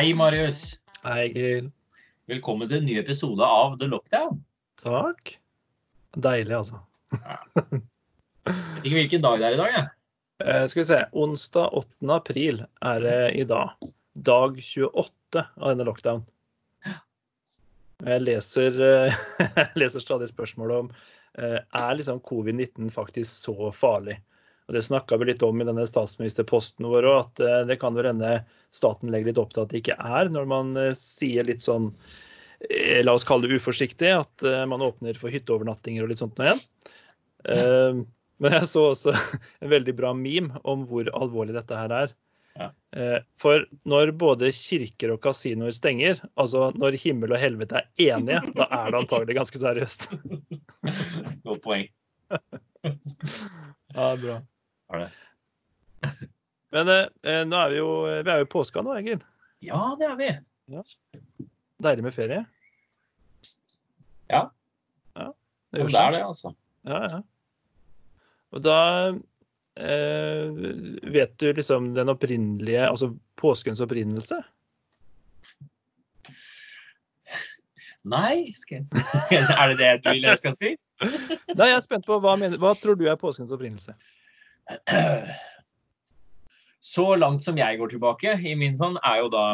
Hei, Marius. Hei, Gil. Velkommen til en ny episode av The Lockdown. Takk. Deilig, altså. Jeg vet ikke hvilken dag det er i dag, jeg. Eh, skal vi se. Onsdag 8. april er det i dag. Dag 28 av denne lockdown. Jeg leser, eh, jeg leser stadig spørsmål om eh, er liksom covid-19 faktisk så farlig. Og Det snakka vi litt om i denne statsministerposten vår òg, at eh, det kan vel hende staten legger litt opp til at det ikke er, når man eh, sier litt sånn eh, La oss kalle det uforsiktig, at man åpner for hytteovernattinger og litt sånt noe igjen. Ja. Men jeg så også en veldig bra meme om hvor alvorlig dette her er. Ja. For når både kirker og kasinoer stenger, altså når himmel og helvete er enige, da er det antagelig ganske seriøst. Godt poeng. Ja, bra. Har det. Men eh, eh, nå er vi jo vi er jo i påska nå, Egil. Ja, det er vi. Deilig med ferie. Ja. Ja, Ja, det gjør det er det, altså. Ja, ja. Og da eh, vet du liksom den opprinnelige, altså påskens opprinnelse? Nei, skal jeg si Er det det du vil jeg skal si? Nei, jeg er spent på hva, mener, hva tror du er påskens opprinnelse? Så langt som jeg går tilbake i min sånn, er jo da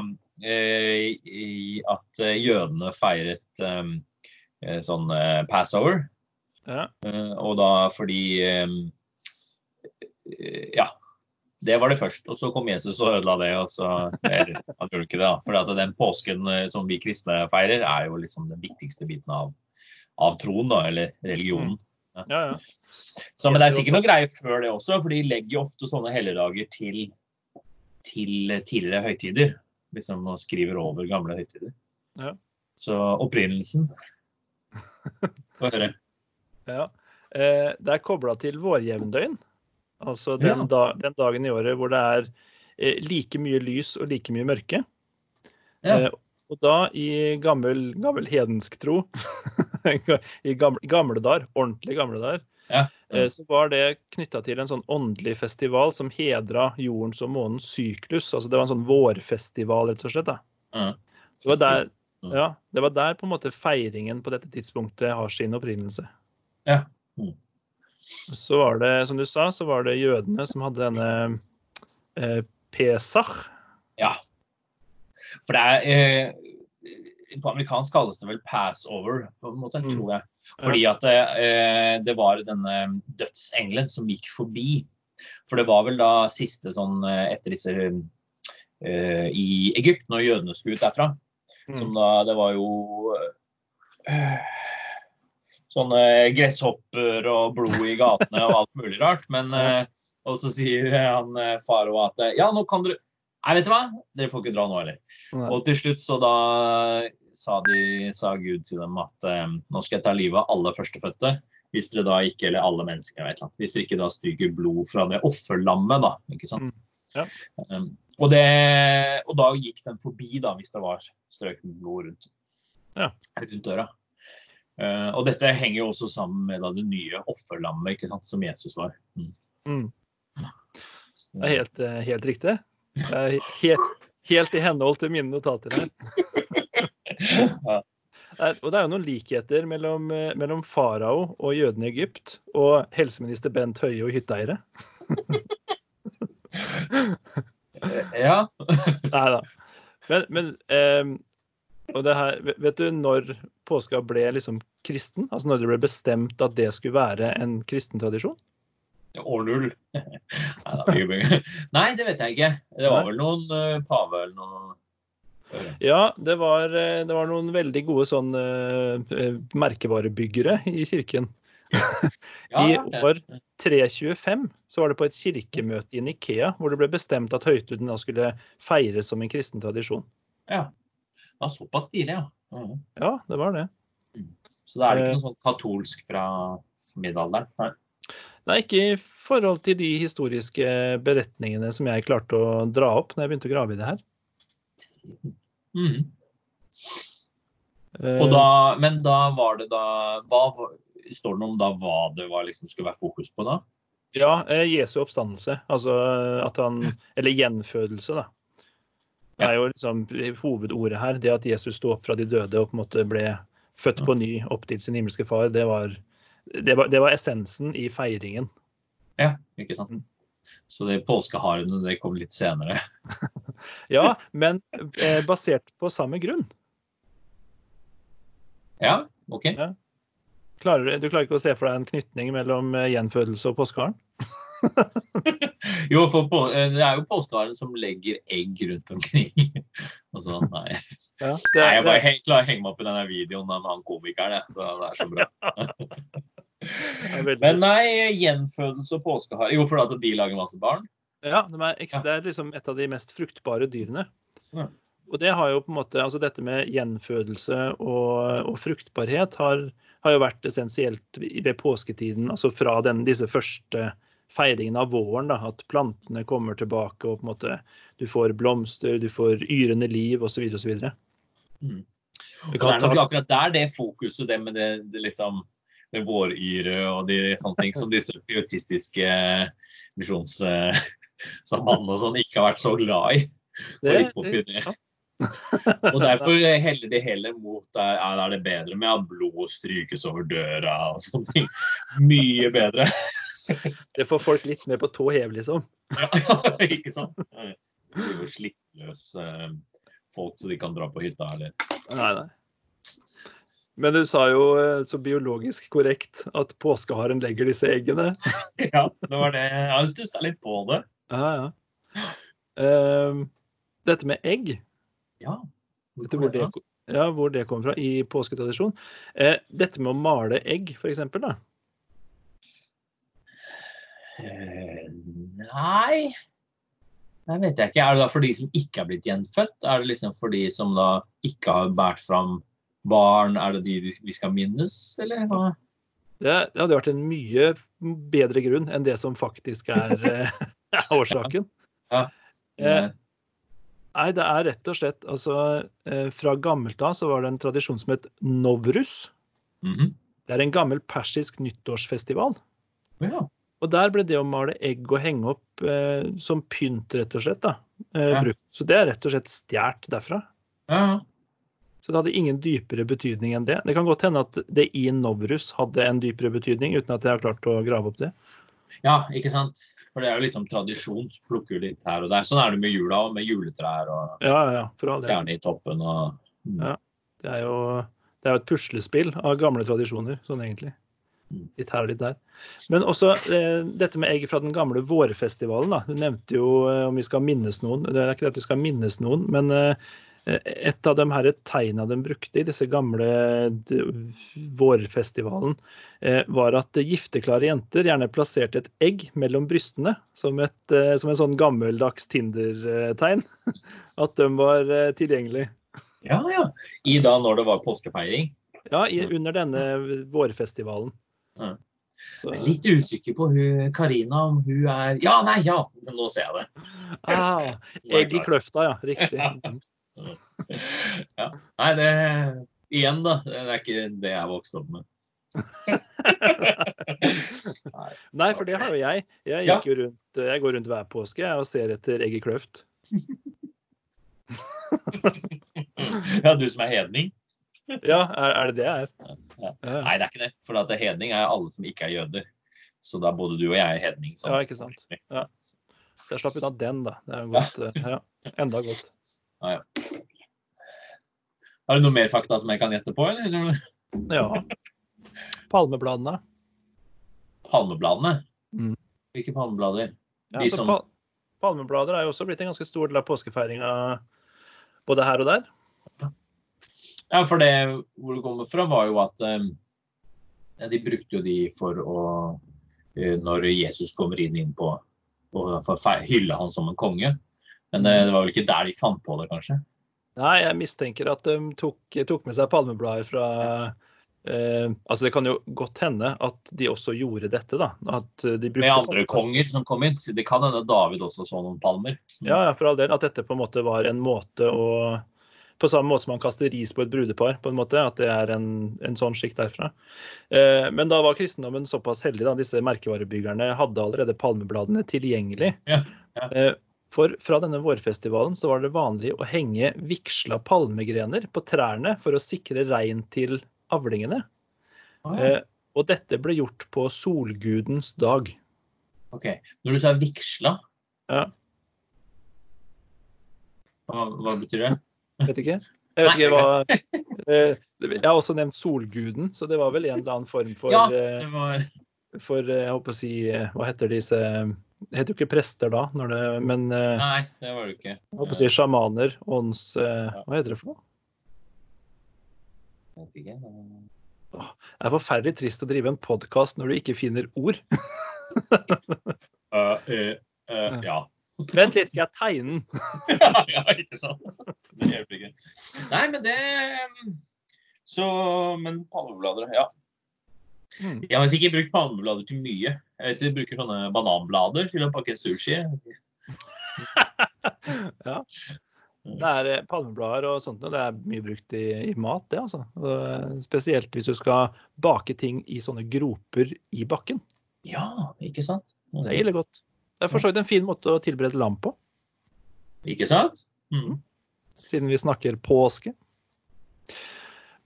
eh, i at eh, jødene feiret eh, eh, sånn eh, passover. Ja. Eh, og da fordi Ja. Det var det først. Og så kom Jesus og ødela det. og så, eller, Han gjorde ikke det, da. For den påsken som vi kristne feirer, er jo liksom den viktigste biten av, av troen, da, eller religionen. Ja, ja. Så, men det er sikkert noe greier før det også, for de legger jo ofte sånne helligdager til, til tidligere høytider. Liksom og skriver over gamle høytider. Ja. Så opprinnelsen Få høre. ja. Eh, det er kobla til vårjevndøgn. Altså den, da, den dagen i året hvor det er eh, like mye lys og like mye mørke. Ja. Eh, og da, i gammel, gammel hedensk tro, i gamle, gamle dager, ordentlig gamle dager, Ja. mm. så var det knytta til en sånn åndelig festival som hedra jordens og månens syklus. Altså det var en sånn vårfestival, rett og slett. Ja. Det var der, ja, det var der på en måte feiringen på dette tidspunktet har sin opprinnelse. Ja. Mm. Så var det, som du sa, så var det jødene som hadde denne eh, Pesach. ja. For det er eh, På amerikansk kalles det vel passover, på en måte, Mm. tror jeg. Fordi at eh, det var denne dødsengelen som gikk forbi. For det var vel da siste sånn eh, etter disse eh, i Egypt, når jødene skulle ut derfra. Mm. Som da Det var jo øh, sånne gresshopper og blod i gatene og alt mulig rart. Men Og så sier han faro at ja, nå kan dere Nei, vet du hva? Dere får ikke dra nå heller. Og til slutt så da sa, de, sa Gud til dem at øh, nå skal jeg ta livet av alle førstefødte. Hvis dere da ikke, eller alle mennesker, ikke, hvis dere ikke da stryker blod fra det offerlammet, da. ikke sant? Mm. Ja. Um, og, det, og da gikk den forbi, da, hvis det var strøket blod rundt, Ja. rundt døra. Uh, og dette henger jo også sammen med da, det nye offerlammet ikke sant, som Jesus var. Mm. Mm. Det er helt, eh, helt riktig. Helt, helt i henhold til mine notater her. Ja. Er- Og det er jo noen likheter mellom, eh, mellom farao og jødene i Egypt og helseminister Bent Høie og hytteeiere. ja. Nei da. Men, men eh, og det her, vet du når påska ble liksom kristen? Altså når det ble bestemt at det skulle være en kristen tradisjon? År null. Nei, det vet jeg ikke. Det var vel noen uh, pave eller noe Ja, det var, eh, det var noen veldig gode sånn eh, merkevarebyggere i kirken. I år 325 så var det på et kirkemøte i Nikea hvor det ble bestemt at høytiden skulle feires som en kristen tradisjon. Ja. var såpass tidlig, ja. Mm. Ja, det var det. Så da er det ikke noe sånn katolsk fra middelalderen? Nei. Ikke i forhold til de historiske beretningene som jeg klarte å dra opp når jeg begynte å grave i det her. Mm. Eh, Og da, men da var det da hva, Står det noe om da hva det var liksom skulle være fokus på da? Ja, eh, Jesu oppstandelse. Altså at han Eller gjenfødelse, da. Det er jo liksom hovedordet her. Det at Jesus sto opp fra de døde og på en måte ble født på ny opp til sin himmelske far, det var, det var, det var essensen i feiringen. Ja, ikke sant. Så det påskeharene, det kom litt senere. Ja, men eh, basert på samme grunn. Ja, OK. Ja. Klarer, du klarer ikke å se for deg en knytning mellom eh, gjenfødelse og påskeharen? Jo, for på, eh, det er jo påskeharen som legger egg rundt omkring. Altså, nei. Ja, det, nei jeg bare he- klarer å henge meg opp i denne videoen av han komikeren. Det det er så bra. Men nei, gjenfødelse og påskehare Jo, for at de lager masse barn? Ja, de er, ekstra, det er liksom et av de mest fruktbare dyrene. Ja. Og det har jo på en måte, altså dette med gjenfødelse og, og fruktbarhet har, har jo vært essensielt ved påsketiden. Altså fra den, disse første feiringene av våren. da, At plantene kommer tilbake og på en måte du får blomster, du får yrende liv osv. osv. Mm. Og det er nok akkurat der det fokuset, det med det, det liksom det våryre og de sånne ting som disse pietistiske misjonssambandene og sånn ikke har vært så glad i. Det, det. Og derfor heller de heller mot der, er det bedre med at blod strykes over døra og sånne ting. Mye bedre. det får folk litt mer på tå hev, liksom. Ja, ikke sant? Det blir jo løs eh, folk så de kan dra på hytta eller Nei, nei. Men du sa jo eh, så biologisk korrekt at påskeharen legger disse eggene. Ja, det var det. Jeg stussa litt på det. Ja, ja. Ehm, dette med egg, Ja. du hvor det, ja, hvor det kommer fra i påsketradisjon? Uh, dette med å male egg, f.eks. da. Uh, Nei Det vet jeg ikke. Er det da for de som ikke er blitt gjenfødt? Er det liksom for de som da ikke har båret fram barn? Er det de vi skal minnes, eller hva? Det, det hadde vært en mye bedre grunn enn det som faktisk er, eh, er årsaken. Ja. Eh, nei, det er rett og slett altså eh, Fra gammelt av så var det en tradisjon som het Novrus. Mhm. Det er en gammel persisk nyttårsfestival. Ja. Og der ble det å male egg og henge opp eh, som pynt, rett og slett, da, eh, Ja. brukt. Så det er rett og slett stjålet derfra. ja. Så det hadde ingen dypere betydning enn det. Det kan godt hende at det i Novrus hadde en dypere betydning, uten at jeg har klart å grave opp det. Ja, ikke sant? For det er jo liksom tradisjon. så Plukker litt her og der. Sånn er det med jula òg, med juletrær og Ja, ja, stjerne i toppen og Ja. Det er jo det er jo et puslespill av gamle tradisjoner, sånn egentlig. Litt her og litt der. Men også eh, dette med egg fra den gamle vårfestivalen. da. Du nevnte jo eh, om vi skal minnes noen. Det er ikke det at vi skal minnes noen, men eh, et av de her tegna de brukte i disse gamle de, vårfestivalen, eh, var at gifteklare jenter gjerne plasserte et egg mellom brystene, som, et, eh, som en sånn gammeldags Tinder-tegn. At de var eh, tilgjengelige. Ja, ja. I da når det var påskefeiring. Ja, i, under denne vårfestivalen. Ja. Så, Jeg er litt usikker på hun Karina, om hun er Ja, nei, ja! Nå ser jeg det. ah, egg i kløfta, ja. Riktig. Ja. Nei, det Igjen, da. Det er ikke det jeg vokste opp med. Nei, for det har jo jeg. Jeg, gikk jo rundt, jeg går rundt hver påske og ser etter egg i kløft. Ja, du som er hedning? Ja, er, er det det jeg er? Ja. Ja, Nei, det er ikke det. For at hedning er alle som ikke er jøder. Så da både du og jeg er hedning. så- Ja, ikke sant. Ja. Jeg slapp unna den, da. Det er jo godt. Ja, enda godt. Har du noe mer fakta som jeg kan gjette på, eller? Ja. Palmebladene. Palmebladene? Mm. Hvilke palmeblader? Ja, De som- pal palmeblader er jo også blitt en ganske stor del av påskefeiringa både her og der. Ja, for det hvor det kommer fra, var jo at eh, ja, de brukte jo de for å eh, Når Jesus kommer inn, inn på og hylle han som en konge. Men eh, det var vel ikke der de fant på det, kanskje? Nei, jeg mistenker at de tok, tok med seg palmeblader fra eh, Altså, det kan jo godt hende at de også gjorde dette, da. At de Med andre konger som kom inn. Det kan hende David også så noen palmer. Ja, ja, for all del. At dette på en måte var en måte å På samme måte som man kaster ris på et brudepar, på en måte, at det er en, en sånn skikk derfra. Eh, men da var kristendommen såpass heldig, da. Disse merkevarebyggerne hadde allerede palmebladene tilgjengelig. Ja, ja. Eh, For fra denne vårfestivalen så var det vanlig å henge vigsla palmegrener på trærne for å sikre regn til avlingene. Ja. Eh, og dette ble gjort på solgudens dag. OK. Når du sa vigsla, Ja, hva, hva betyr det? Vet ikke. Jeg vet ikke hva eh, Jeg har også nevnt solguden, så det var vel en eller annen form for, Ja, eh, det var for eh, jeg håper å si Hva heter disse Det heter jo ikke prester da, når det, men Nei, det var det ikke. jeg håper å si sjamaner, ånds... Hva heter det for noe? Jeg vet ikke. Det er forferdelig trist å drive en podkast når du ikke finner ord. Uh, uh, uh, ja. Vent litt, skal jeg tegne den? ja, ikke sant? Det hjelper ikke. Nei, men det Så Men palmeblader, ja. Mm. Jeg har sikkert brukt palmeblader til mye. Jeg vet jeg bruker sånne bananblader til å pakke sushi. Ja. Det er eh, palmeblader og sånt, og det er mye brukt i, i mat, det altså. Eh, spesielt hvis du skal bake ting i sånne groper i bakken. Ja, ikke sant? Det er ille godt. Det er for så vidt en fin måte å tilberede lam på, Ikke sant? Mm. siden vi snakker påske.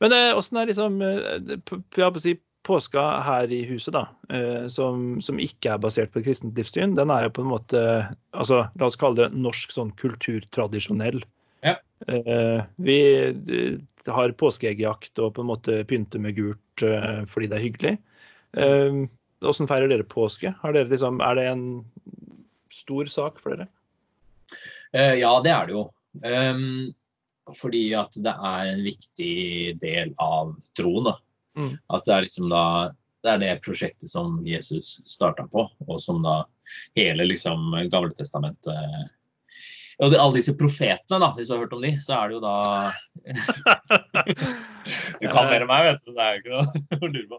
Men eh, åssen er liksom eh, jeg på si, påska her i huset, da, eh, som, som ikke er basert på et kristent livssyn, den er jo på en måte altså, La oss kalle det norsk sånn kulturtradisjonell. Ja. Eh, vi har påskeeggjakt og på en måte pynter med gult fordi det er hyggelig. Åssen feirer dere påske? Har dere liksom, er det en stor sak for dere? Eh, ja, det er det jo. Ehm, fordi at det er en viktig del av troen. Mm. At det er liksom da det er det prosjektet som Jesus starta på, og som da hele liksom Gamletestamentet Og alle disse profetene, da, hvis du har hørt om de, så er det jo da Du kan mer enn meg, vet du, så det er jo ikke noe å lure på.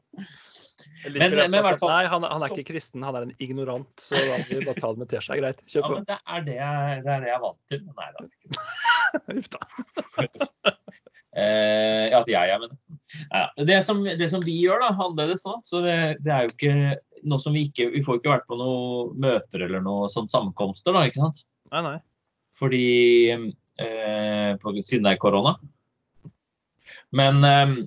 Men- men i hvert fall- Nei, han, han er ikke kristen, han er en ignorant. Så da må vi bare ta det med teskje. Greit, kjør på. men det er det jeg, det er, det jeg er vant til. Nei da. Uff da. Eh, ja, at jeg er, med. Det, som, det som vi gjør, da, annerledes nå så det, det er jo ikke noe som vi ikke Vi får ikke vært på noen møter eller noe sånn sammenkomster, da, ikke sant? Nei, nei. Fordi eh, på, Siden det er korona. Men eh,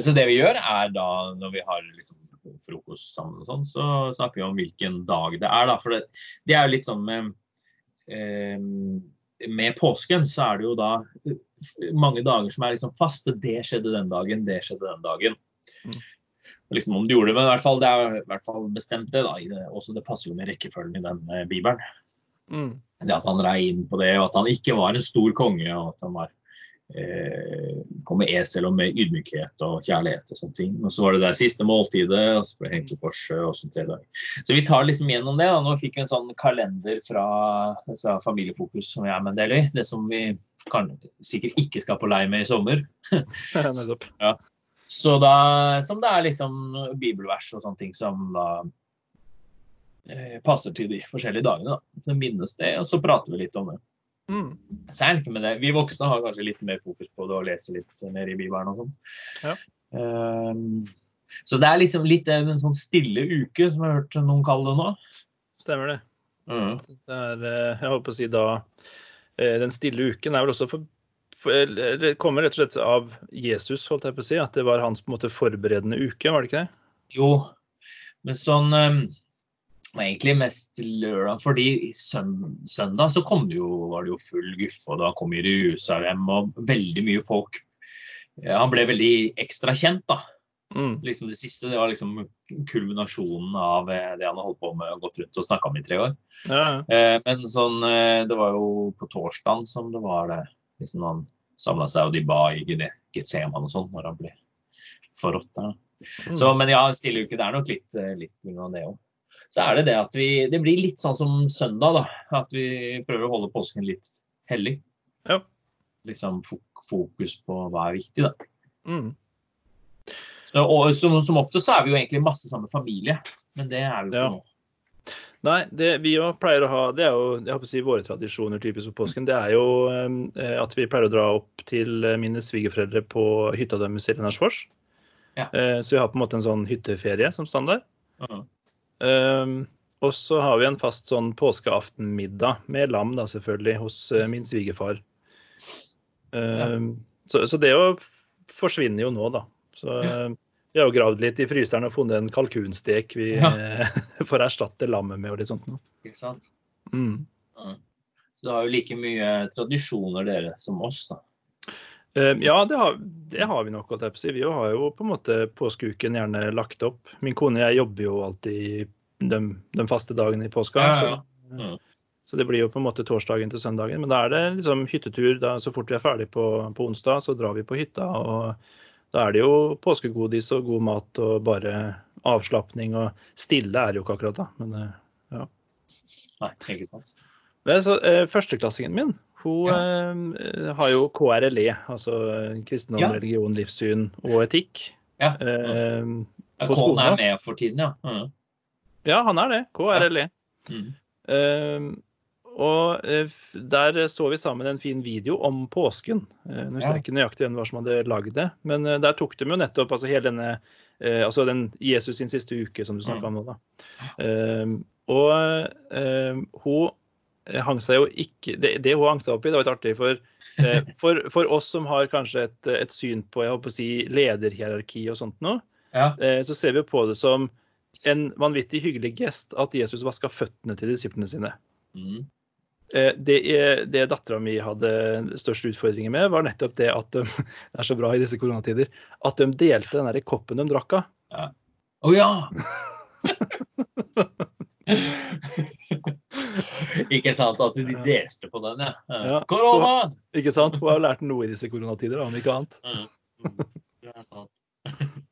Så det vi gjør, er da når vi har liksom frokost sammen og sånn, så snakker vi om hvilken dag det er, da. For det, det er jo litt sånn med eh, Med påsken så er det jo da mange dager som er liksom faste. Det skjedde den dagen, det skjedde den dagen. Mm. Liksom om du gjorde det, men i hvert fall, det er i hvert fall bestemt det. da, det, også Det passer jo med rekkefølgen i den eh, bibelen. Mm. Det at han rei inn på det, og at han ikke var en stor konge, og at han var eh, kom med esel og med ydmykhet og kjærlighet og sånne ting. Og så var det der siste måltidet, og så ble det hengt på korset, og sånn tre dager. Så vi tar liksom gjennom det. da. Nå fikk vi en sånn kalender fra disse Familiefokus som jeg er med en del i. Det som vi kan, sikkert ikke skal på lei med i sommer. ja. Så da, som det er liksom bibelvers og sånne ting som da eh, passer til de forskjellige dagene. da. Så minnes det, og så prater vi litt om det. Mm. Særlig med det. Vi voksne har kanskje litt mer fokus på det og leser litt mer i Bibelen og sånn. Ja. Um, så det er liksom litt en sånn stille uke, som jeg har hørt noen kalle det nå. Stemmer det. Mm. Det er, jeg jeg håper å si da eh, Den stille uken er vel også for, for Det kommer rett og slett av Jesus, holdt jeg på å si. At det var hans på en måte forberedende uke, var det ikke det? Jo, men sånn ehm, egentlig mest lørdag, fordi søndag så kom det jo, var det jo full guffe, og da kom Jerusalem og veldig mye folk. Han ble veldig ekstra kjent, da. Mm. liksom det siste det var liksom kulminasjonen av eh, det han har holdt på med og gått rundt og snakka om i tre år. Ja. Eh, men sånn, eh, det var jo på torsdagen som det var det. Liksom han samla seg, og de ba i Getseman og sånn når han ble forrådt der. Mm. Så, men ja, stille uke, det er nok litt, litt det òg. Så er det det at vi Det blir litt sånn som søndag, da. At vi prøver å holde påsken litt hellig. Ja. Liksom fokus på hva er viktig, da. Mm. Så, og, som, som ofte så er vi jo egentlig masse samme familie, men det er vi jo Ja. nå. Nei, det vi jo pleier å ha Det er jo jeg håper å si, våre tradisjoner typisk på påsken. Det er jo eh, at vi pleier å dra opp til eh, mine svigerforeldre på hytta deres i Rennersfors. Ja. Eh, så vi har på en måte en sånn hytteferie som standard. Uh Um, og så har vi en fast sånn påskeaftenmiddag med lam, da selvfølgelig, hos eh, min svigerfar. Ja. så, så det jo forsvinner jo nå, da. Så ja. vi har jo gravd litt i fryseren og funnet en kalkunstek vi Ja. eh, får erstatte lammet med og litt sånt noe. Ikke sant? Mm. Så du har jo like mye tradisjoner dere som oss, da. Eh, Ja, det har, det har vi nok. holdt jeg. Vi har jo på en måte påskeuken gjerne lagt opp. Min kone og jeg jobber jo alltid de, de faste dagene i påska. Ja, ja, så- Mm. Så det blir jo på en måte torsdagen til søndagen. Men da er det liksom hyttetur. Da, så fort vi er ferdig på, på onsdag, så drar vi på hytta. Og da er det jo påskegodis og god mat og bare avslapning. Og stille er det jo ikke akkurat da. Men ja. Nei, ikke sant. Så, eh, førsteklassingen min hun ja. har jo KRLE, altså eh, kristendom, Ja. religion, livssyn og etikk. Ja. Uh, Ja, Kålen er med for tiden, ja. Mm. ja, han er det. KRLE. Mm. Uh, og eh, der så vi sammen en fin video om påsken. Uh, nå husker jeg ikke nøyaktig hvem som hadde lagd det, men eh, der tok de jo nettopp altså hele denne eh, altså den Jesus sin siste uke, som du snakka om nå, da. Eh, og eh, hun hang seg jo ikke det, det hun hang seg opp i, det var litt artig. For, eh, for, for oss som har kanskje et, et syn på jeg håper å si, lederhierarki og sånt noe, Ja. eh, så ser vi på det som en vanvittig hyggelig gest at Jesus vaska føttene til disiplene sine. Mm. Eh, Det, det dattera mi hadde største utfordringer med, var nettopp det at de det er så bra i disse koronatider, at de delte den der koppen de drakk av. Å ja! ja! Ikke sant at de delte på den, ja. Ja, Korona! Ikke sant? Hun har lært noe i disse koronatider, om ikke annet. Mm. Mm. Det er sant.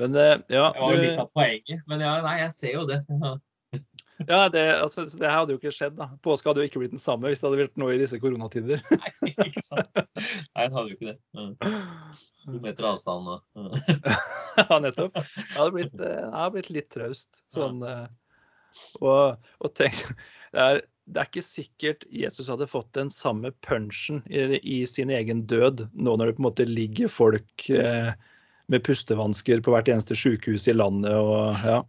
Men eh, ja, Det var jo litt av poenget, men ja, nei, jeg ser jo det. Ja. det, altså, det her hadde jo ikke skjedd. da. Påske hadde jo ikke blitt den samme hvis det hadde vært noe i disse koronatider. Nei, ikke sant. Nei, det hadde jo ikke det. Mm. To meter avstand ja, nettopp. Det hadde blitt, eh, det hadde blitt litt traust. Sånn, eh, og, og tenk det er, det er ikke sikkert Jesus hadde fått den samme punchen i, i sin egen død nå når det på en måte ligger folk eh, med pustevansker på hvert eneste sykehus i landet og ja.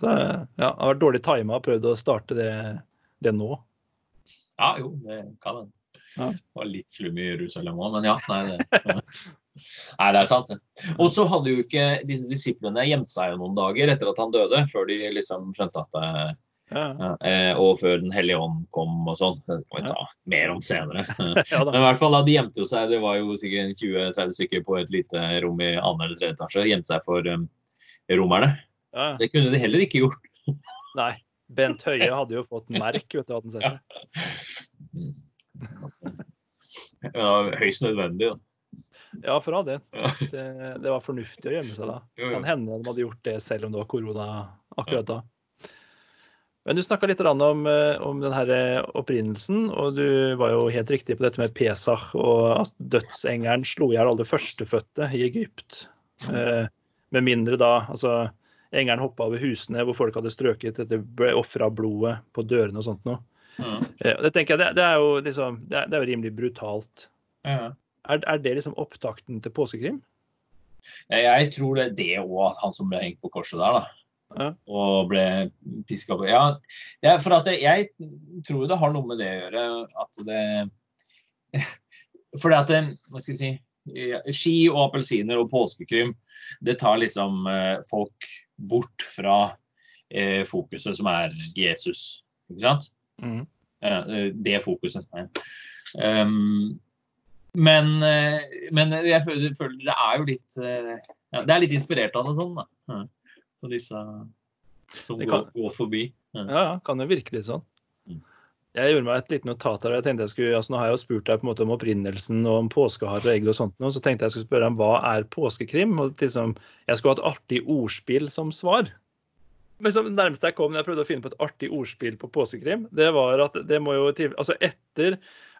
Så ja, det har vært dårlig tima å prøve å starte det, det nå. Ja, jo, det kan en. Ja. Det var litt slum i Jerusalem òg, men ja. Nei, det, nei, det er sant. Og så hadde jo ikke disse disiplene gjemt seg jo noen dager etter at han døde, før de liksom skjønte at det, Ja, ja, eh, Og før Den hellige ånd kom og sånn. Det kan vi ta mer om senere. ja Men i hvert fall da de gjemte seg, det var jo sikkert 20-30 stykker på et lite rom i annen eller tredje etasje, gjemte seg for um, romerne. Ja, Det kunne de heller ikke gjort. nei. Bent Høie hadde jo fått merk, vet du, hva den ser? Ja. Det var høyst nødvendig. Da. Ja, for all del. Det, det var fornuftig å gjemme seg da. Kan hende de hadde gjort det selv om det var korona akkurat da. Men du snakka litt om, eh, om den her eh, opprinnelsen, og du var jo helt riktig på dette med Pesach og at dødsengelen slo i hjel alle førstefødte i Egypt. Eh, med mindre da altså Engelen hoppa over husene hvor folk hadde strøket, dette ble ofra blodet på dørene og sånt noe. Eh, det tenker jeg, det, det er jo liksom, det er, det er rimelig brutalt. Ja. Er, er det liksom opptakten til påskekrim? Jeg, tror det er det òg, at han som ble hengt på korset der, da. Ja. Og ble piska på. Ja, for at jeg, tror det har noe med det å gjøre at det Fordi at det, Hva skal jeg si Ski og appelsiner og påskekrim, det tar liksom eh, folk bort fra eh, fokuset som er Jesus. Ikke sant? Mm. Eh, det fokuset. Um, men, eh, men jeg føler, føler det er jo litt eh, ja, Det er litt inspirert av noe sånt, da. På disse som kan, går, går forbi. Ja, ja, kan jo virke litt sånn. Mm. Jeg gjorde meg et lite notat her. jeg tenkte jeg skulle, altså Nå har jeg jo spurt deg på en måte om opprinnelsen og om påskehare og egg og sånt, nå, så tenkte jeg skulle spørre om hva er påskekrim? og liksom, Jeg skulle ha et artig ordspill som svar. Men som nærmeste jeg kom når jeg prøvde å finne på et artig ordspill på påskekrim, det var at det må jo til Altså etter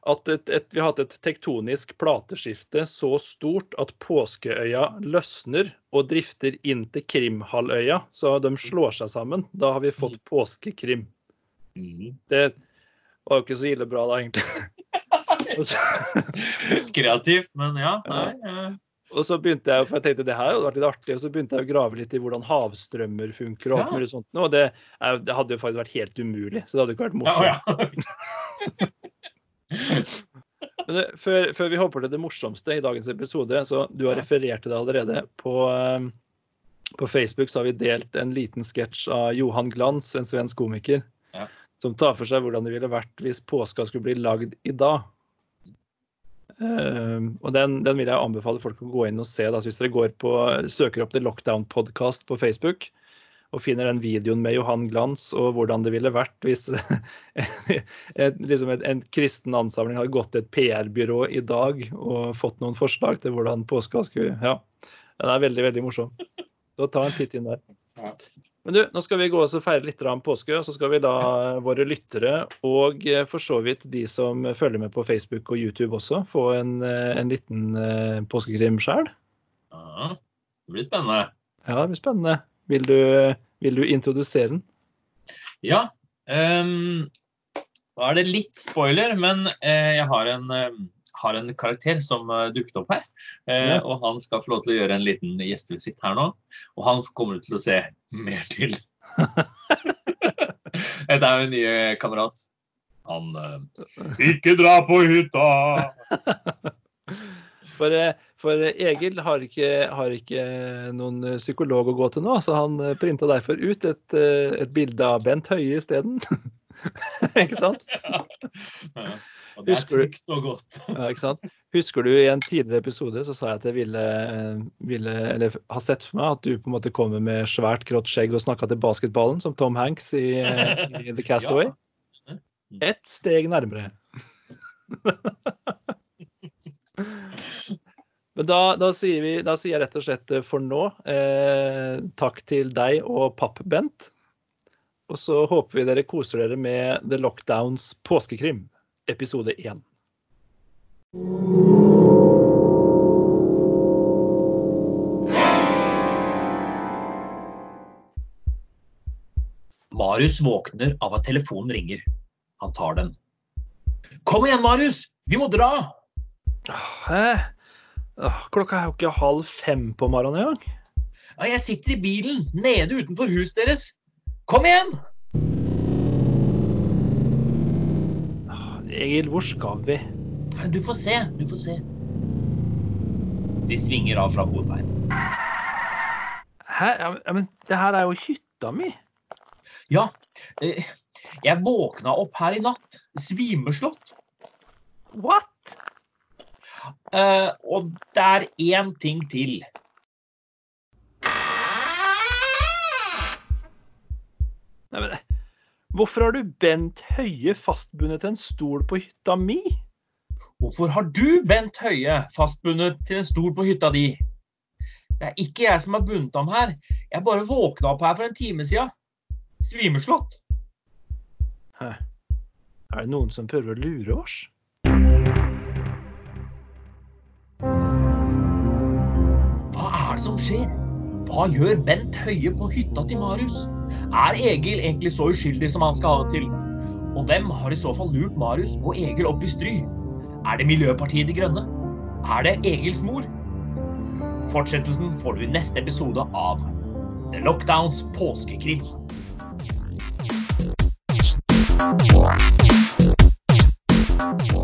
at et, et, vi har hatt et tektonisk plateskifte så stort at Påskeøya løsner og drifter inn til Krimhalvøya, så de slår seg sammen. Da har vi fått påskekrim. Mhm. Det var jo ikke så ille bra da, egentlig. Kreativt, men ja. Nei, Og så begynte jeg, for jeg tenkte det her hadde vært litt artig, og så begynte jeg å grave litt i hvordan havstrømmer funker. Og alt mulig sånt. Og det, det hadde jo faktisk vært helt umulig, så det hadde ikke vært morsomt. Ja, ja. Det, før, før vi hopper til det morsomste i dagens episode, så du har referert til det allerede. På, eh, på Facebook så har vi delt en liten sketsj av Johan Glans, en svensk komiker, Ja. som tar for seg hvordan det ville vært hvis påska skulle bli lagd i dag. Uh, og den, den vil jeg anbefale folk å gå inn og se. Da. Så hvis dere går på, søker opp The Lockdown Podcast på Facebook og finner den videoen med Johan Glans og hvordan det ville vært hvis liksom en, en kristen ansamling hadde gått til et PR-byrå i dag og fått noen forslag til hvordan påska skulle Ja, den er veldig, veldig morsom. Så ta en titt inn der. Men du, nå skal vi gå og feire litt påske, og så skal vi la våre lyttere og eh, for så vidt de som følger med på Facebook og YouTube også, få en, eh, en liten eh, påskekrim sjøl. Ja, Det blir spennende. Ja, det blir spennende. Vil du, vil du introdusere den? Ja. ehm, da er det litt spoiler, men eh, jeg har en, uh, har en karakter som uh, dukket opp her. Uh, Ja. Og han skal få lov til å gjøre en liten gjestevisitt her nå. Og han kommer til å se mer til. Dette er min nye kamerat. Han Ikke dra på hytta! For, for Egil har ikke, har ikke noen psykolog å gå til nå, så han eh, printa derfor ut et, eh, et bilde av Bent Høie isteden. ikke sant? Ja. Og det er trygt og godt. Ja, ikke sant? Husker du i en tidligere episode så sa jeg at jeg ville, eh, ville eller har sett for meg at du på en måte kommer med svært grått skjegg og snakka til basketballen, som Tom Hanks i, eh, i The Castaway. Ja. Ett steg nærmere. Men da, da, sier vi, da sier jeg rett og slett eh, for nå eh, takk til deg og papp-Bent. Og så håper vi dere koser dere med The Lockdowns påskekrim, episode én. Marius våkner av at telefonen ringer. Han tar den. Kom igjen, Marius! Vi må dra! Hæ? Klokka er jo ikke halv fem på morgenen engang. Ja, jeg sitter i bilen nede utenfor huset deres. Kom igjen! Egil, hvor skal vi? Du får se, du får se. De svinger av fra hovedveien. Hæ? Ja, men- det her er jo hytta mi. Ja, eh, jeg våkna opp her i natt. Svimeslått. What? Eh, og det er én ting til. Nei, men, hvorfor har du Bent Høie fastbundet til en stol på hytta mi? Hvorfor har du, Bent Høie, fastbundet til en stol på hytta di? Det er ikke jeg som har bundet ham her. Jeg bare våkna opp her for en time siden. Svimeslått. Hæ? Er det noen som prøver å lure oss? Det som skjer? Hva gjør Bent Høie på hytta til Marius? Er Egil egentlig så uskyldig som han skal ha det til? Og hvem har i så fall lurt Marius og Egil opp i stry? Er det Miljøpartiet De Grønne? Er det Egils mor? Fortsettelsen får du i neste episode av The Lockdowns påskekrim.